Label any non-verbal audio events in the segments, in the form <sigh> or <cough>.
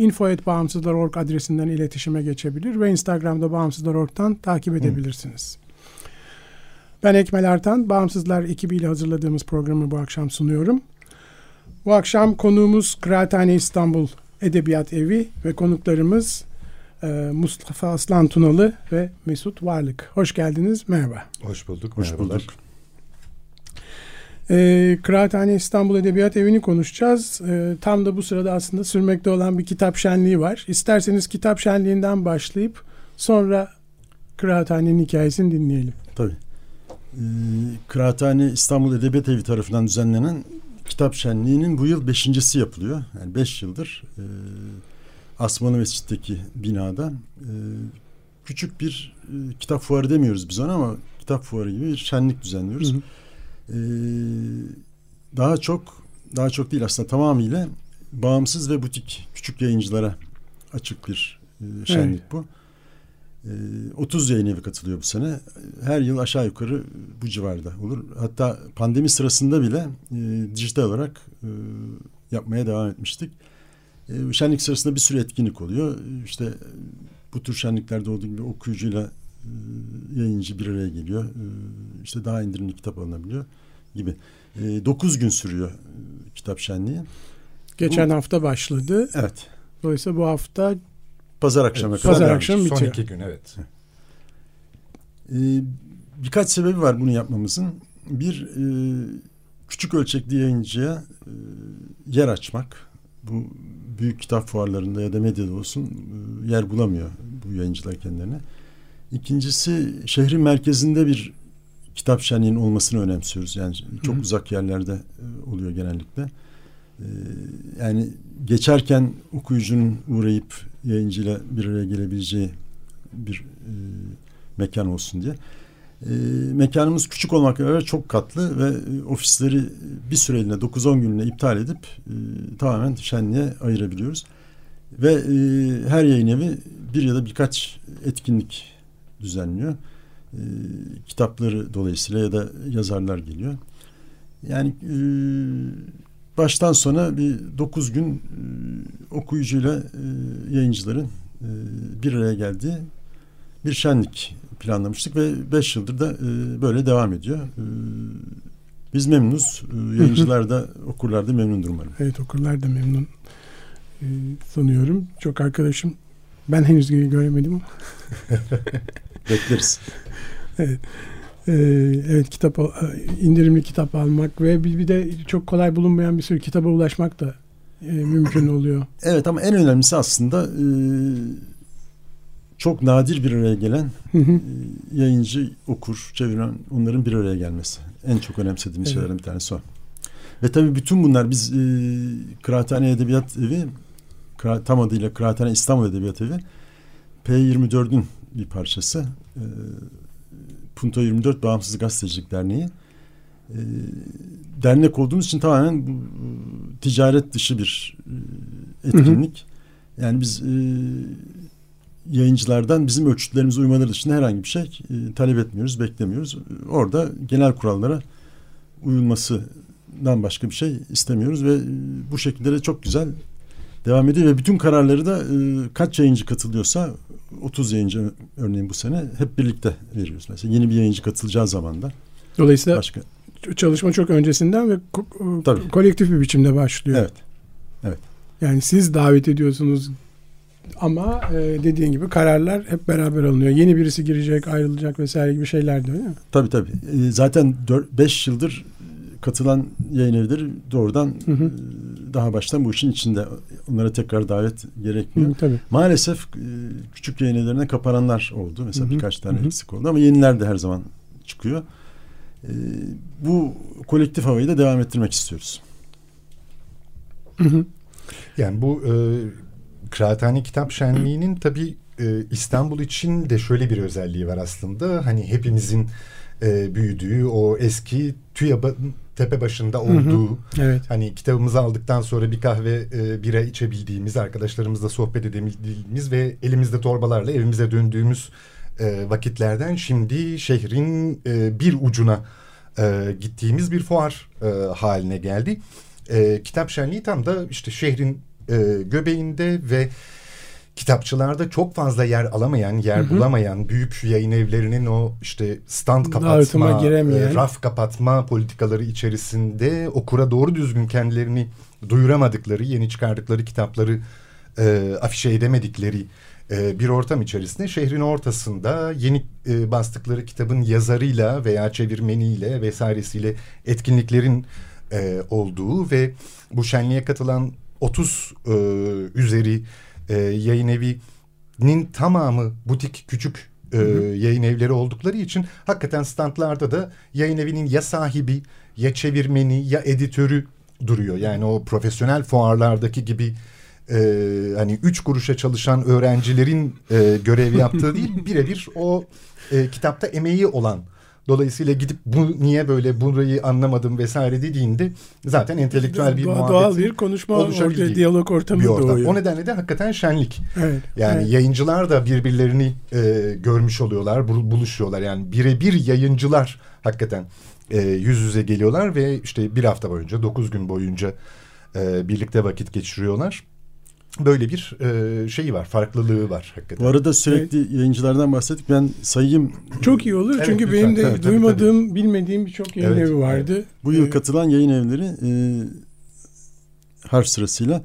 info.bağımsızlar.org adresinden iletişime geçebilir ve Instagram'da bağımsızlar.org'dan takip edebilirsiniz. Ben Ekmel Ertan, Bağımsızlar ekibiyle hazırladığımız programı bu akşam sunuyorum. Bu akşam konuğumuz Kıraathane İstanbul Edebiyat Evi ve konuklarımız e, Mustafa Aslan Tunalı ve Mesut Varlık. Hoş geldiniz, merhaba. Hoş bulduk, Hoş merhabalar. bulduk. E, Kıraathane İstanbul Edebiyat Evi'ni konuşacağız. E, tam da bu sırada aslında sürmekte olan bir kitap şenliği var. İsterseniz kitap şenliğinden başlayıp sonra Kıraathane'nin hikayesini dinleyelim. Tabii. Ee, Kıraathane İstanbul Edebiyat Evi tarafından düzenlenen kitap şenliğinin bu yıl beşincisi yapılıyor. Yani beş yıldır e, Asmalı Mescid'deki binada e, küçük bir e, kitap fuarı demiyoruz biz ona ama kitap fuarı gibi bir şenlik düzenliyoruz. Hı hı. Ee, daha çok daha çok değil aslında tamamıyla bağımsız ve butik küçük yayıncılara açık bir e, şenlik bu. Ee, 30 yayın evi katılıyor bu sene. Her yıl aşağı yukarı bu civarda olur. Hatta pandemi sırasında bile e, dijital olarak e, yapmaya devam etmiştik. E, şenlik sırasında bir sürü etkinlik oluyor. İşte bu tür şenliklerde olduğu gibi okuyucuyla e, yayıncı bir araya geliyor. E, işte daha indirimli kitap alınabiliyor gibi. E, 9 gün sürüyor e, kitap şenliği. Geçen hafta başladı. Evet. Dolayısıyla bu hafta Pazar akşamına Evet, kadar. Pazar akşamı edecek. Son bitiyor. iki gün evet. E, birkaç sebebi var bunu yapmamızın. Bir, e, küçük ölçekli yayıncıya e, yer açmak. Bu büyük kitap fuarlarında ya da medyada olsun e, yer bulamıyor bu yayıncılar kendilerine. İkincisi şehrin merkezinde bir kitap şenliğinin olmasını önemsiyoruz. Yani çok Hı hı. uzak yerlerde e, oluyor genellikle. E, yani geçerken okuyucunun uğrayıp yayıncıyla bir araya gelebileceği bir e, mekan olsun diye. E, mekanımız küçük olmakla beraber çok katlı ve e, ofisleri bir süreliğine 9-10 günlüğüne iptal edip e, tamamen şenliğe ayırabiliyoruz. Ve e, her yayın evi bir ya da birkaç etkinlik düzenliyor. E, kitapları dolayısıyla ya da yazarlar geliyor. Yani e, baştan sona bir 9 gün e, okuyucuyla e, yayıncıların e, bir araya geldiği bir şenlik planlamıştık ve 5 yıldır da e, böyle devam ediyor. E, biz memnunuz. E, yayıncılar da <laughs> okurlar da memnundur umarım. evet okurlar da memnun e, sanıyorum. Çok arkadaşım ben henüz göremedim ama <laughs> Bekleriz. Ee, evet kitap indirimli kitap almak ve bir, bir de çok kolay bulunmayan bir sürü kitaba ulaşmak da e, mümkün oluyor. <clears throat> Evet ama en önemlisi aslında e, çok nadir bir araya gelen Hı hı. e, yayıncı, okur, çeviren onların bir araya gelmesi. En çok önemsediğimiz Evet. şeylerden bir tanesi o. Ve tabii bütün bunlar biz e, Kıraathane Edebiyat Evi tam adıyla Kıraathane İstanbul Edebiyat Evi P24'ün bir parçası. E, Punto 24 Bağımsız Gazetecilik Derneği. E, dernek olduğumuz için tamamen bu, ticaret dışı bir e, etkinlik. Yani biz e, yayıncılardan bizim ölçütlerimize uymaları dışında herhangi bir şey e, talep etmiyoruz, beklemiyoruz. Orada genel kurallara uyulmasından başka bir şey istemiyoruz ve e, bu şekilde de çok güzel devam ediyor ve bütün kararları da e, kaç yayıncı katılıyorsa 30 yayıncı örneğin bu sene hep birlikte veriyoruz. Mesela yeni bir yayıncı katılacağı zaman da Dolayısıyla başka. çalışma çok öncesinden ve ko- Tabii. kolektif bir biçimde başlıyor. Evet. Yani siz davet ediyorsunuz ama e, dediğin gibi kararlar hep beraber alınıyor. Yeni birisi girecek, ayrılacak vesaire gibi şeyler de öyle mi? Tabii tabii. Ee, zaten 5 yıldır katılan yayın evleri doğrudan Hı hı. e, daha baştan bu işin içinde. Onlara tekrar davet gerekmiyor. Hı, tabii. Maalesef e, küçük yayın evlerine kapananlar oldu. Mesela Hı hı, birkaç tane hı hı. eksik oldu ama yeniler de her zaman çıkıyor. E, bu kolektif havayı da devam ettirmek istiyoruz. Hı hı. Yani bu e, Kıraathane Kitap Şenliği'nin tabii e, İstanbul için de şöyle bir özelliği var aslında. Hani hepimizin e, büyüdüğü o eski TÜYAB'ın tepe başında olduğu Evet. hani kitabımızı aldıktan sonra bir kahve e, bira içebildiğimiz arkadaşlarımızla sohbet edebildiğimiz ve elimizde torbalarla evimize döndüğümüz e, vakitlerden şimdi şehrin e, bir ucuna e, gittiğimiz bir fuar e, haline geldi. E, kitap şenliği tam da işte şehrin e, göbeğinde ve kitapçılarda çok fazla yer alamayan, yer Hı hı. bulamayan büyük yayın evlerinin o işte stand kapatma, e, raf kapatma politikaları içerisinde okura doğru düzgün kendilerini duyuramadıkları, yeni çıkardıkları kitapları e, afişe edemedikleri e, bir ortam içerisinde şehrin ortasında yeni e, bastıkları kitabın yazarıyla veya çevirmeniyle vesairesiyle etkinliklerin e, olduğu ve bu şenliğe katılan 30 e, üzeri e, yayın evinin tamamı butik küçük e, yayın evleri oldukları için hakikaten standlarda da yayın evinin ya sahibi ya çevirmeni ya editörü duruyor. Yani o profesyonel fuarlardaki gibi e, hani üç kuruşa çalışan öğrencilerin e, görev yaptığı değil <laughs> birebir o e, kitapta emeği olan Dolayısıyla gidip bu niye böyle burayı anlamadım vesaire dediğinde zaten entelektüel bir Doğa- muhabbet doğal bir konuşma ortaya, diyalog ortamı bir ortam. doğuyor. O nedenle de hakikaten şenlik. Evet. Yani evet. yayıncılar da birbirlerini e, görmüş oluyorlar, bul- buluşuyorlar. Yani birebir yayıncılar hakikaten e, yüz yüze geliyorlar ve işte bir hafta boyunca, dokuz gün boyunca e, birlikte vakit geçiriyorlar. Böyle bir e, şeyi var, farklılığı var hakikaten. Bu arada sürekli yayıncılardan bahsettik. Ben sayayım Çok iyi olur Evet, çünkü lütfen. benim de Tabii, tabii, duymadığım, bilmediğim birçok yayın Evet, evi vardı. bu yıl Ee, katılan yayın evleri e, harf sırasıyla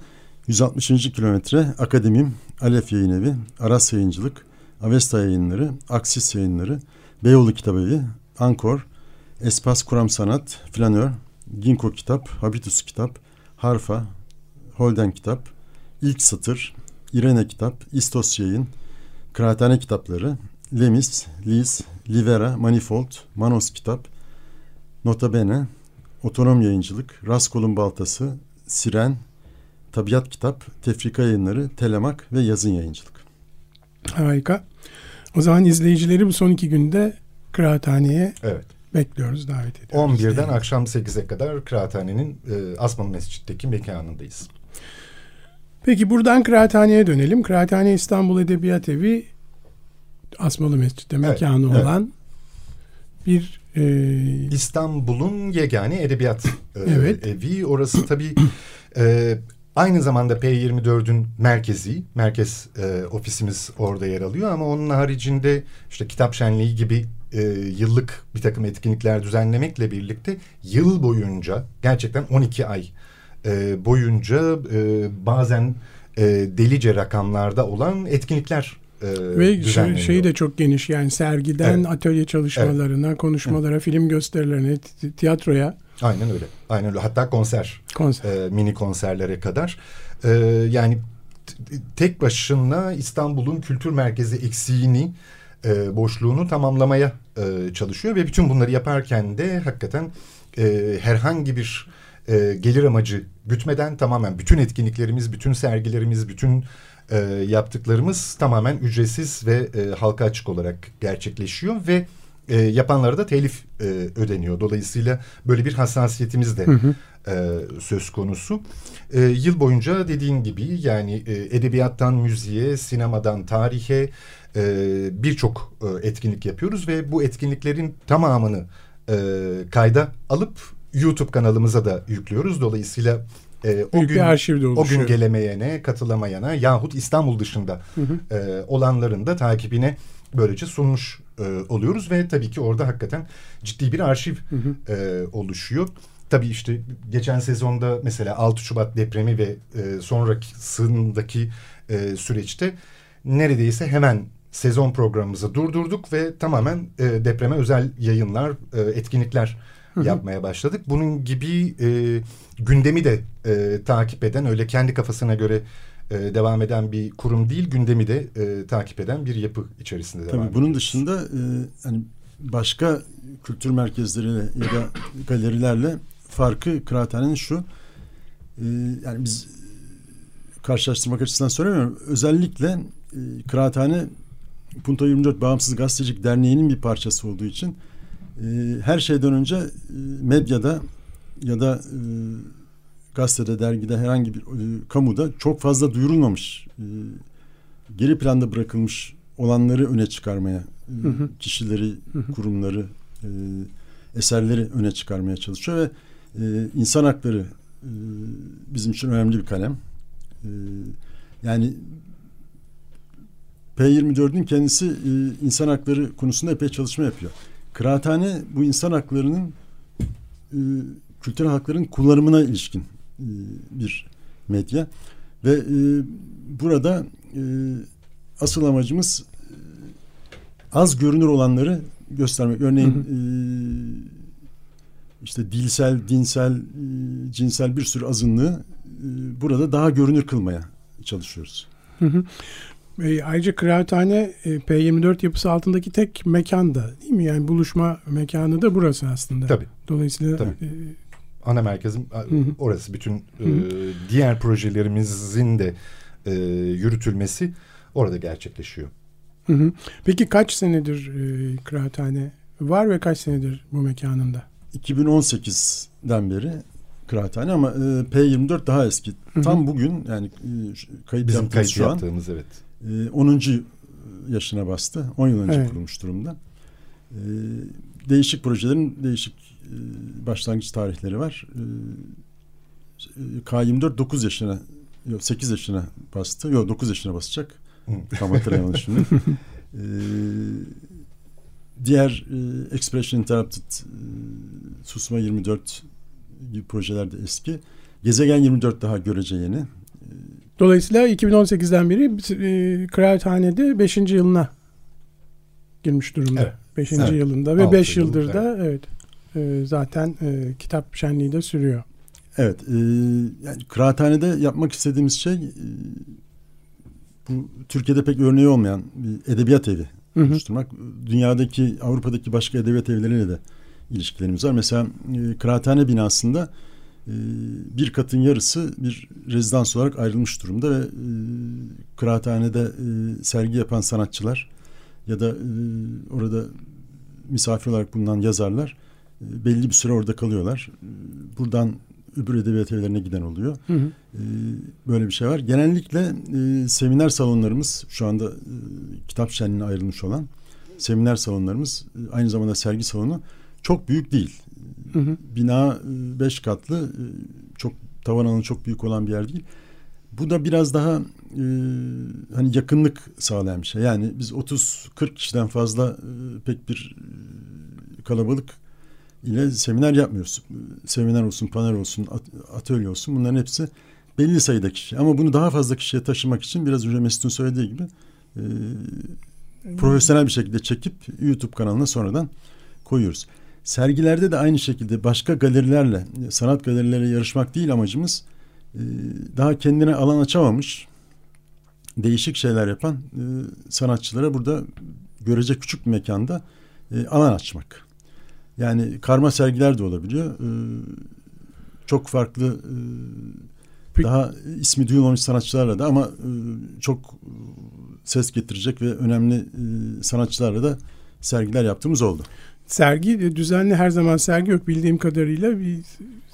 160. kilometre Akademim, Alef Yayın Evi, Aras Yayıncılık, Avesta Yayınları, Aksis Yayınları, Beyoğlu Kitabevi, Ankor, Espas Kuram Sanat, Flanör, Ginko Kitap, Habitus Kitap, Harfa, Holden Kitap, İlk Satır, İrene Kitap, İstos Yayın, Kıraathane Kitapları, Lemis, Lis, Livera, Manifold, Manos Kitap, Nota Bene, Otonom Yayıncılık, Raskol'un Baltası, Siren, Tabiat Kitap, Tefrika Yayınları, Telemak ve Yazın Yayıncılık. Harika. O zaman izleyicileri bu son iki günde kıraathaneye Evet. bekliyoruz, davet ediyoruz. 11'den Yani. akşam 8'e kadar Kıraathane'nin e, Asmalı Mescid'deki mekanındayız. Peki buradan kıraathaneye dönelim. Kıraathane İstanbul Edebiyat Evi Asmalı Mescid'de Evet, mekanı evet. olan bir e, İstanbul'un yegane edebiyat e, Evet. evi. Orası tabii e, aynı zamanda P24'ün merkezi. Merkez e, ofisimiz orada yer alıyor ama onun haricinde işte kitap şenliği gibi e, yıllık bir takım etkinlikler düzenlemekle birlikte yıl boyunca gerçekten 12 ay e, boyunca e, bazen e, delice rakamlarda olan etkinlikler e, ve şey, şeyi de çok geniş yani sergiden Evet. atölye çalışmalarına, konuşmalara, film gösterilerine, ti- tiyatroya, Aynen öyle. Aynen öyle. Hatta konser. konser. e, mini konserlere kadar. E, yani tek başına İstanbul'un kültür merkezi eksiğini, e, boşluğunu tamamlamaya e, çalışıyor ve bütün bunları yaparken de hakikaten e, herhangi bir e, gelir amacı gütmeden tamamen bütün etkinliklerimiz, bütün sergilerimiz, bütün e, yaptıklarımız tamamen ücretsiz ve e, halka açık olarak gerçekleşiyor ve e, yapanlara da telif e, ödeniyor. Dolayısıyla böyle bir hassasiyetimiz de Hı hı. e, söz konusu. E, yıl boyunca dediğin gibi yani e, edebiyattan müziğe, sinemadan tarihe e, birçok e, etkinlik yapıyoruz ve bu etkinliklerin tamamını e, kayda alıp YouTube kanalımıza da yüklüyoruz. Dolayısıyla e, o Büyük gün o gün gelemeyene, katılamayana yahut İstanbul dışında Hı hı. e, olanların da takibine böylece sunmuş e, oluyoruz ve tabii ki orada hakikaten ciddi bir arşiv Hı hı. e, oluşuyor. Tabii işte geçen sezonda mesela 6 Şubat depremi ve e, sonrakisindeki e, süreçte neredeyse hemen sezon programımızı durdurduk ve tamamen e, depreme özel yayınlar, e, etkinlikler yapmaya başladık. Bunun gibi e, gündemi de e, takip eden, öyle kendi kafasına göre e, devam eden bir kurum değil, gündemi de e, takip eden bir yapı içerisinde devam Tabii bunun ediyoruz. dışında e, hani başka kültür merkezleriyle ya da galerilerle farkı kıraathanenin şu. e, yani biz karşılaştırmak açısından söylemiyorum. Özellikle e, kıraathane Punto 24 Bağımsız Gazetecilik Derneği'nin bir parçası olduğu için e, her şeyden önce e, medyada ya da e, gazetede, dergide herhangi bir e, kamuda çok fazla duyurulmamış, e, geri planda bırakılmış olanları öne çıkarmaya, e, Hı hı. kişileri, Hı hı. kurumları, e, eserleri öne çıkarmaya çalışıyor ve e, insan hakları e, bizim için önemli bir kalem. E, yani P24'ün kendisi e, insan hakları konusunda epey çalışma yapıyor. Kıraathane bu insan haklarının e, kültürel hakların kullanımına ilişkin e, bir medya ve e, burada e, asıl amacımız e, az görünür olanları göstermek. Örneğin Hı e, işte dilsel, dinsel, e, cinsel bir sürü azınlığı e, burada daha görünür kılmaya çalışıyoruz. Hı hı. E, ayrıca kıraathane e, P24 yapısı altındaki tek mekan da değil mi? Yani buluşma mekanı da burası aslında. Tabii. Dolayısıyla Tabii. e, ana merkezim a- Hı hı. orası. Bütün e, Hı hı. diğer projelerimizin de e, yürütülmesi orada gerçekleşiyor. hı hı. Peki kaç senedir e, kıraathane var ve kaç senedir bu mekanında? 2018'den beri kıraathane ama e, P24 daha eski. hı. Tam bugün yani e, kayıt Bizim kayıt şu an yaptığımız evet. E, 10. yaşına bastı. 10 yıl önce Evet. kurulmuş durumda. E, değişik projelerin değişik e, başlangıç tarihleri var. E, e, K24 9 yaşına yok 8 yaşına bastı. Yok 9 yaşına basacak. Tam hatırlayamadım şimdi. <laughs> E, diğer e, Expression Interrupted, e, Susma 24 gibi projeler de eski. Gezegen 24 daha görece yeni. Dolayısıyla 2018'den beri e, kıraathanede 5. yılına girmiş durumda. Evet. 5. Evet. yılında ve Altı 5 yıl, yıldır da evet e, zaten e, kitap şenliği de sürüyor. Evet, e, yani kıraathanede yapmak istediğimiz şey e, bu Türkiye'de pek örneği olmayan bir edebiyat evi Hı hı. oluşturmak. Dünyadaki, Avrupa'daki başka edebiyat evleriyle de ilişkilerimiz var. Mesela e, kıraathane binasında bir katın yarısı bir rezidans olarak ayrılmış durumda ve e, kıraathanede e, sergi yapan sanatçılar ya da e, orada misafir olarak bulunan yazarlar belli bir süre orada kalıyorlar. Buradan öbür edebiyat evlerine giden oluyor. Hı hı. Böyle bir şey var. Genellikle seminer salonlarımız şu anda kitap şenliğine ayrılmış olan seminer salonlarımız aynı zamanda sergi salonu çok büyük değil. Hı hı. Bina e, beş katlı e, çok tavan alanı çok büyük olan bir yer değil. Bu da biraz daha e, hani yakınlık sağlayan bir şey. Yani biz 30-40 kişiden fazla e, pek bir e, kalabalık ile seminer yapmıyoruz. E, Seminer olsun, panel olsun, at- atölye olsun bunların hepsi belli sayıda kişi. Ama bunu daha fazla kişiye taşımak için biraz önce Mesut'un söylediği gibi e, profesyonel bir şekilde çekip YouTube kanalına sonradan koyuyoruz. Sergilerde de aynı şekilde başka galerilerle, sanat galerileri yarışmak değil amacımız. E, Daha kendine alan açamamış, değişik şeyler yapan e, sanatçılara burada görece küçük bir mekanda e, alan açmak. Yani karma sergiler de olabiliyor. Çok farklı daha ismi duyulmamış sanatçılarla da ama çok ses getirecek ve önemli sanatçılarla da sergiler yaptığımız oldu. Sergi e, düzenli her zaman sergi yok bildiğim kadarıyla bir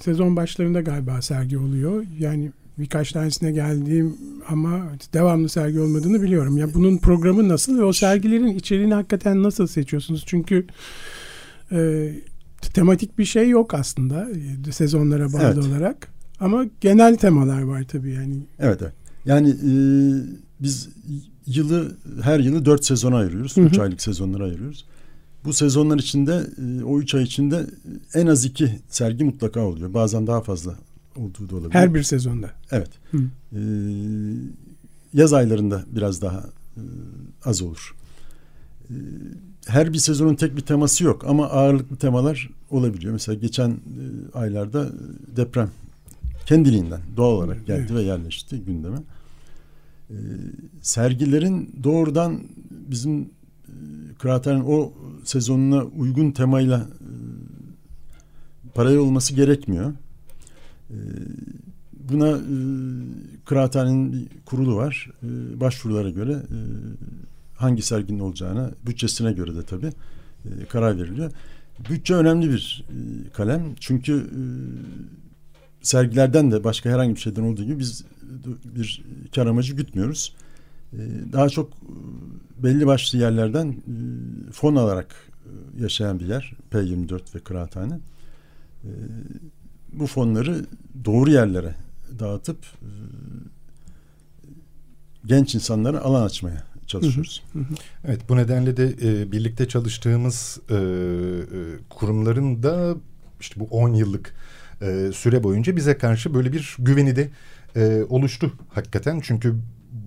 sezon başlarında galiba sergi oluyor. Yani birkaç tanesine geldiğim ama devamlı sergi olmadığını biliyorum. Ya bunun programı nasıl ve o sergilerin içeriğini hakikaten nasıl seçiyorsunuz? Çünkü e, tematik bir şey yok aslında e, sezonlara bağlı Evet. olarak. Ama genel temalar var tabii yani. Evet evet. Yani e, biz yılı her yılı dört sezona ayırıyoruz. Hı hı. Üç aylık sezonlara ayırıyoruz. Bu sezonlar içinde e, o üç ay içinde en az iki sergi mutlaka oluyor. Bazen daha fazla olduğu da olabilir. Her bir sezonda. Evet. Hı. E, yaz aylarında biraz daha e, az olur. E, her bir sezonun tek bir teması yok ama ağırlıklı temalar olabiliyor. Mesela geçen e, aylarda deprem kendiliğinden doğal olarak geldi Evet. ve yerleşti gündeme. E, sergilerin doğrudan bizim e, kıraathanenin o sezonuna uygun temayla e, paralel olması gerekmiyor. E, buna e, kıraathanenin bir kurulu var. E, başvurulara göre e, hangi serginin olacağına, bütçesine göre de tabii e, karar veriliyor. Bütçe önemli bir e, kalem. Çünkü e, sergilerden de başka herhangi bir şeyden olduğu gibi biz e, bir kar amacı gütmüyoruz. E, daha çok e, belli başlı yerlerden e, fon alarak e, yaşayan bir yer. P24 ve Kıraathane. E, bu fonları doğru yerlere dağıtıp genç insanlara alan açmaya çalışıyoruz. Evet bu nedenle de birlikte çalıştığımız kurumların da işte bu 10 yıllık süre boyunca bize karşı böyle bir güveni de oluştu hakikaten. Çünkü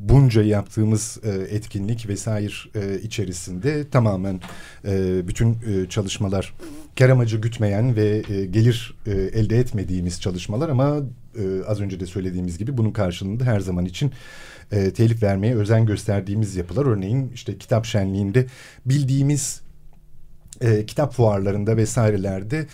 bunca yaptığımız e, etkinlik vesaire e, içerisinde tamamen e, bütün e, çalışmalar kar amacı gütmeyen ve e, gelir e, elde etmediğimiz çalışmalar ama e, az önce de söylediğimiz gibi bunun karşılığında her zaman için e, telif vermeye özen gösterdiğimiz yapılar. Örneğin işte kitap şenliğinde bildiğimiz e, kitap fuarlarında vesairelerde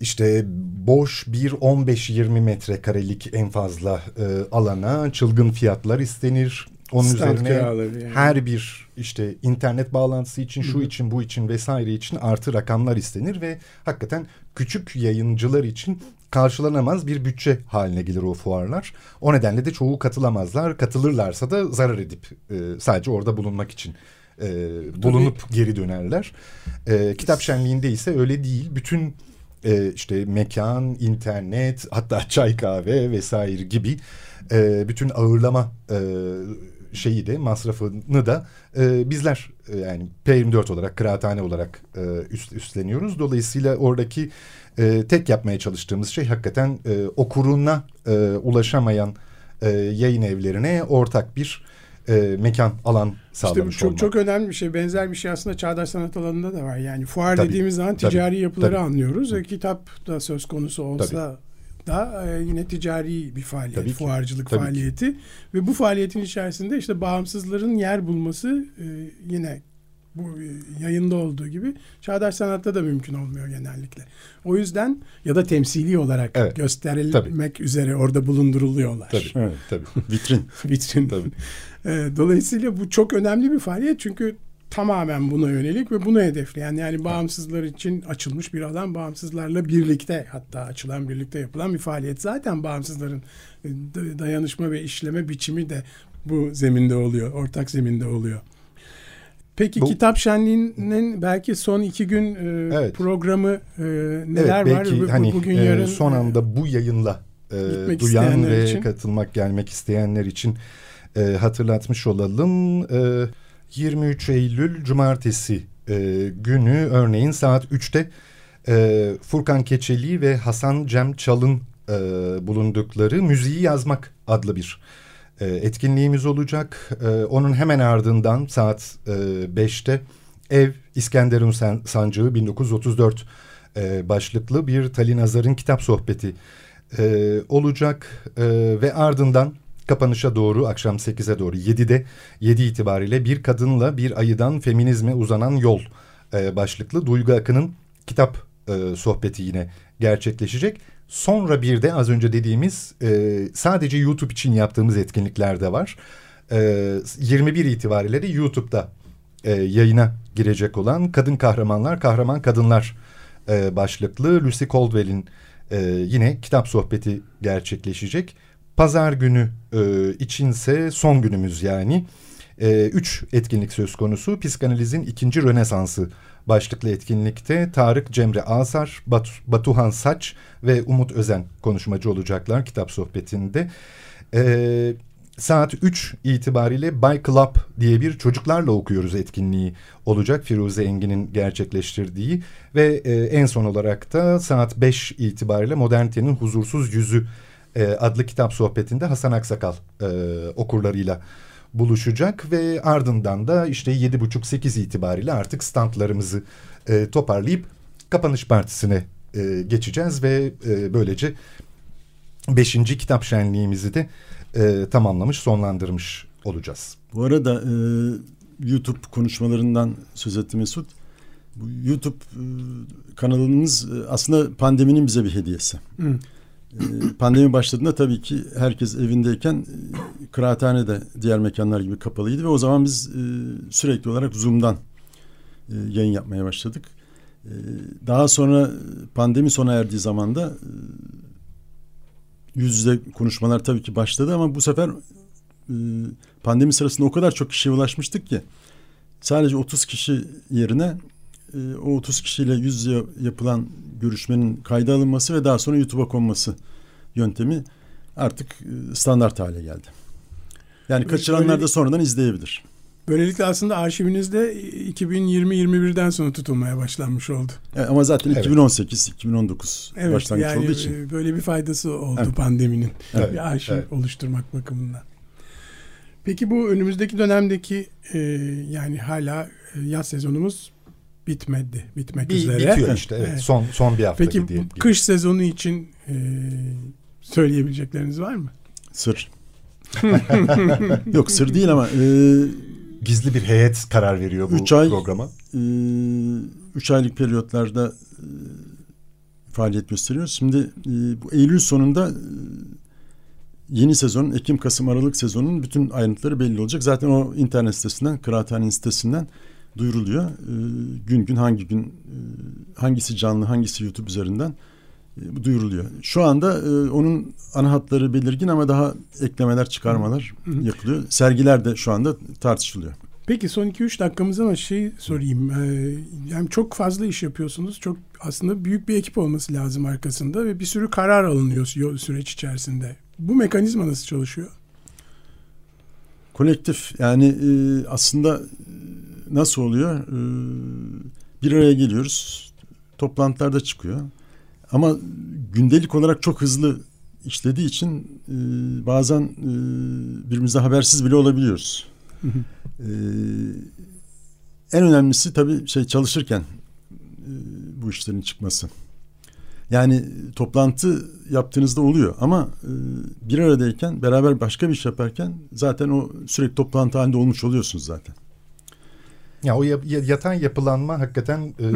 işte boş bir 15-20 metrekarelik en fazla e, alana çılgın fiyatlar istenir. Onun Stand üzerine yani. her bir işte internet bağlantısı için şu için bu için vesaire için artı rakamlar istenir ve hakikaten küçük yayıncılar için karşılanamaz bir bütçe haline gelir o fuarlar. O nedenle de çoğu katılamazlar. Katılırlarsa da zarar edip e, sadece orada bulunmak için e, bulunup geri dönerler. E, kitap şenliğinde ise öyle değil. Bütün e, işte mekan, internet, hatta <laughs> çay kahve vesaire gibi e, bütün ağırlama e, şeyi de masrafını da e, bizler e, yani P24 olarak kıraathane olarak e, üst, üstleniyoruz. Dolayısıyla oradaki e, tek yapmaya çalıştığımız şey hakikaten e, okuruna e, ulaşamayan e, yayın evlerine ortak bir e, mekan alan İşte sağlamış çok olmak. çok önemli bir şey. Benzer bir şey aslında çağdaş sanat alanında da var. Yani fuar Tabii, dediğimiz zaman tabii, ticari yapıları tabii. anlıyoruz. E, kitap da söz konusu olsa da e, yine ticari bir faaliyet, Tabii ki, fuarcılık tabii ki. faaliyeti ve bu faaliyetin içerisinde işte bağımsızların yer bulması e, yine bu e, yayında olduğu gibi çağdaş sanatta da mümkün olmuyor genellikle. O yüzden ya da temsili olarak Evet, gösterilmek üzere orada bulunduruluyorlar. Tabii, Evet. tabii. Vitrin. <laughs> Vitrin. Tabii. E, Dolayısıyla bu çok önemli bir faaliyet çünkü tamamen buna yönelik ve bunu hedefleyen yani bağımsızlar için açılmış bir alan bağımsızlarla birlikte hatta açılan birlikte yapılan bir faaliyet. Zaten bağımsızların e, da- dayanışma ve işleme biçimi de bu zeminde oluyor, ortak zeminde oluyor. Peki Bu- kitap şenliğinin belki son iki gün e, Evet. programı e, neler evet, var? belki Bu- hani bugün e, yarın son e, anda bu yayınla e, duyan ve için. katılmak gelmek isteyenler için e, hatırlatmış olalım. E, 23 Eylül Cumartesi e, günü örneğin saat 3'te e, Furkan Keçeli ve Hasan Cem Çal'ın e, bulundukları Müziği Yazmak adlı bir e, etkinliğimiz olacak. E, onun hemen ardından saat e, 5'te Ev İskenderun San- Sancığı 1934 e, başlıklı bir Talin Azar'ın kitap sohbeti e, olacak E, ve ardından kapanışa doğru akşam 8'e doğru 7'de 7 itibariyle bir kadınla bir ayıdan feminizme uzanan yol e, başlıklı Duygu Akın'ın kitap e, sohbeti yine gerçekleşecek. Sonra bir de az önce dediğimiz e, sadece YouTube için yaptığımız etkinlikler de var. E, 21 itibariyle de YouTube'da e, yayına girecek olan Kadın Kahramanlar, Kahraman Kadınlar e, başlıklı Lucy Caldwell'in e, yine kitap sohbeti gerçekleşecek. Pazar günü e, içinse son günümüz yani E, üç etkinlik söz konusu. Psikanalizin ikinci Rönesansı başlıklı etkinlikte Tarık Cemre Asar, Batu, Batuhan Saç ve Umut Özen konuşmacı olacaklar kitap sohbetinde. E, saat 3 itibariyle By Club diye bir çocuklarla okuyoruz etkinliği olacak. Firuze Engin'in gerçekleştirdiği ve e, en son olarak da saat 5 itibariyle Modernite'nin Huzursuz Yüzü e, adlı kitap sohbetinde Hasan Aksakal e, okurlarıyla buluşacak ve ardından da işte yedi buçuk sekiz itibariyle artık standlarımızı e, toparlayıp kapanış partisine e, geçeceğiz ve e, böylece beşinci kitap şenliğimizi de e, tamamlamış sonlandırmış olacağız. Bu arada e, YouTube konuşmalarından söz etti Mesut. Bu YouTube e, kanalımız e, aslında pandeminin bize bir hediyesi. Hı. Ee, pandemi başladığında tabii ki herkes evindeyken e, kıraathane de diğer mekanlar gibi kapalıydı ve o zaman biz e, sürekli olarak Zoom'dan e, yayın yapmaya başladık. Daha sonra pandemi sona erdiği zaman da yüz yüze konuşmalar tabii ki başladı ama bu sefer pandemi sırasında o kadar çok kişiye ulaşmıştık ki sadece 30 kişi yerine e, o 30 kişiyle yüz yüze yapılan görüşmenin kayda alınması ve daha sonra YouTube'a konması yöntemi artık e, standart hale geldi. Yani kaçıranlar da sonradan izleyebilir. Böylelikle aslında arşivinizde 2020-21'den sonra tutulmaya başlanmış oldu. Evet, ama zaten evet. 2018-2019 evet, başlangıç yani olduğu için. E, böyle bir faydası oldu evet. pandeminin. Evet. Bir arşiv evet. oluşturmak bakımından. Peki bu önümüzdeki dönemdeki e, yani hala yaz sezonumuz bitmedi. Bitmek bir, üzere. Bitiyor işte evet. evet. Son son bir hafta Peki diye, kış sezonu için e, söyleyebilecekleriniz var mı? Sır. <laughs> Yok sır değil ama e, gizli bir heyet karar veriyor bu üç ay, programa. E, üç aylık periyotlarda e, faaliyet gösteriyoruz. Şimdi e, bu Eylül sonunda e, yeni sezonun Ekim, Kasım, Aralık sezonunun bütün ayrıntıları belli olacak. Zaten o internet sitesinden, Kıraathane'nin sitesinden duyuruluyor. E, gün gün hangi gün e, hangisi canlı hangisi YouTube üzerinden e, duyuruluyor. Şu anda e, onun ana hatları belirgin ama daha eklemeler çıkarmalar hı hı. yapılıyor. Sergiler de şu anda tartışılıyor. Peki son 2-3 dakikamız ama şey sorayım. Ee, yani çok fazla iş yapıyorsunuz. Çok aslında büyük bir ekip olması lazım arkasında ve bir sürü karar alınıyor süreç içerisinde. Bu mekanizma nasıl çalışıyor? Kolektif yani e, aslında nasıl oluyor? Ee, bir araya geliyoruz. Toplantılarda çıkıyor. Ama gündelik olarak çok hızlı işlediği için e, bazen e, birbirimize habersiz bile olabiliyoruz. e, en önemlisi tabii şey çalışırken e, bu işlerin çıkması. Yani toplantı yaptığınızda oluyor ama e, bir aradayken beraber başka bir iş yaparken zaten o sürekli toplantı halinde olmuş oluyorsunuz zaten. Ya o yatan yapılanma hakikaten e,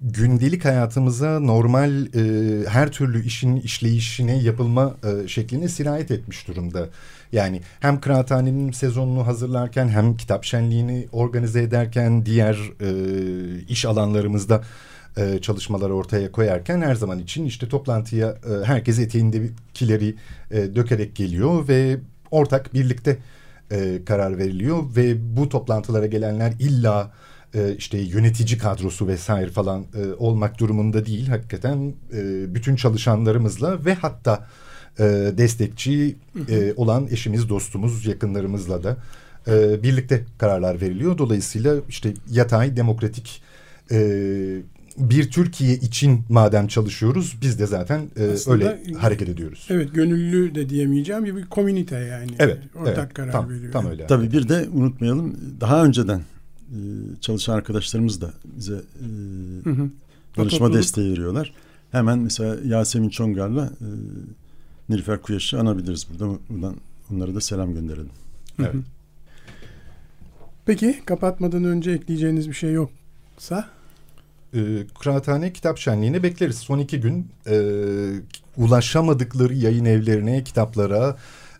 gündelik hayatımıza normal e, her türlü işin işleyişine yapılma e, şekline sirayet etmiş durumda. Yani hem kıraathanenin sezonunu hazırlarken hem kitap şenliğini organize ederken diğer e, iş alanlarımızda e, çalışmaları ortaya koyarken her zaman için işte toplantıya e, herkes eteğindekileri e, dökerek geliyor ve ortak birlikte e, karar veriliyor ve bu toplantılara gelenler illa e, işte yönetici kadrosu vesaire falan e, olmak durumunda değil. Hakikaten e, bütün çalışanlarımızla ve hatta e, destekçi e, olan eşimiz, dostumuz, yakınlarımızla da e, birlikte kararlar veriliyor. Dolayısıyla işte yatay, demokratik e, bir Türkiye için madem çalışıyoruz biz de zaten e, Aslında, öyle hareket ediyoruz. Evet gönüllü de diyemeyeceğim bir, komünite yani. Evet. Ortak evet, karar tam, veriyor. Tam öyle. Tabii bir de unutmayalım daha önceden e, çalışan arkadaşlarımız da bize e, hı hı. danışma desteği veriyorlar. Hemen mesela Yasemin Çongar'la e, Nilüfer Kuyaş'ı anabiliriz burada. Buradan onlara da selam gönderelim. Evet. Peki kapatmadan önce ekleyeceğiniz bir şey yoksa? E, Kıraathane Kitap Şenliği'ne bekleriz. Son iki gün e, ulaşamadıkları yayın evlerine, kitaplara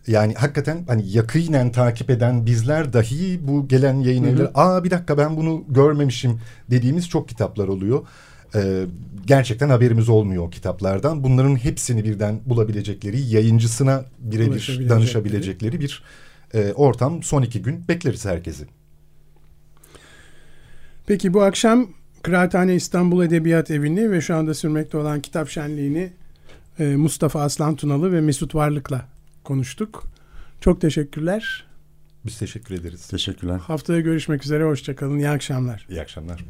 yani hakikaten hani yakinen takip eden bizler dahi bu gelen yayın evleri aa bir dakika ben bunu görmemişim dediğimiz çok kitaplar oluyor. Ee, gerçekten haberimiz olmuyor o kitaplardan. Bunların hepsini birden bulabilecekleri, yayıncısına birebir danışabilecekleri bir e, ortam son iki gün bekleriz herkesi. Peki bu akşam Kıraathane İstanbul Edebiyat Evi'ni ve şu anda sürmekte olan kitap şenliğini e, Mustafa Aslan Tunalı ve Mesut Varlık'la konuştuk. Çok teşekkürler. Biz teşekkür ederiz. Teşekkürler. Haftaya görüşmek üzere. Hoşçakalın. İyi akşamlar. İyi akşamlar.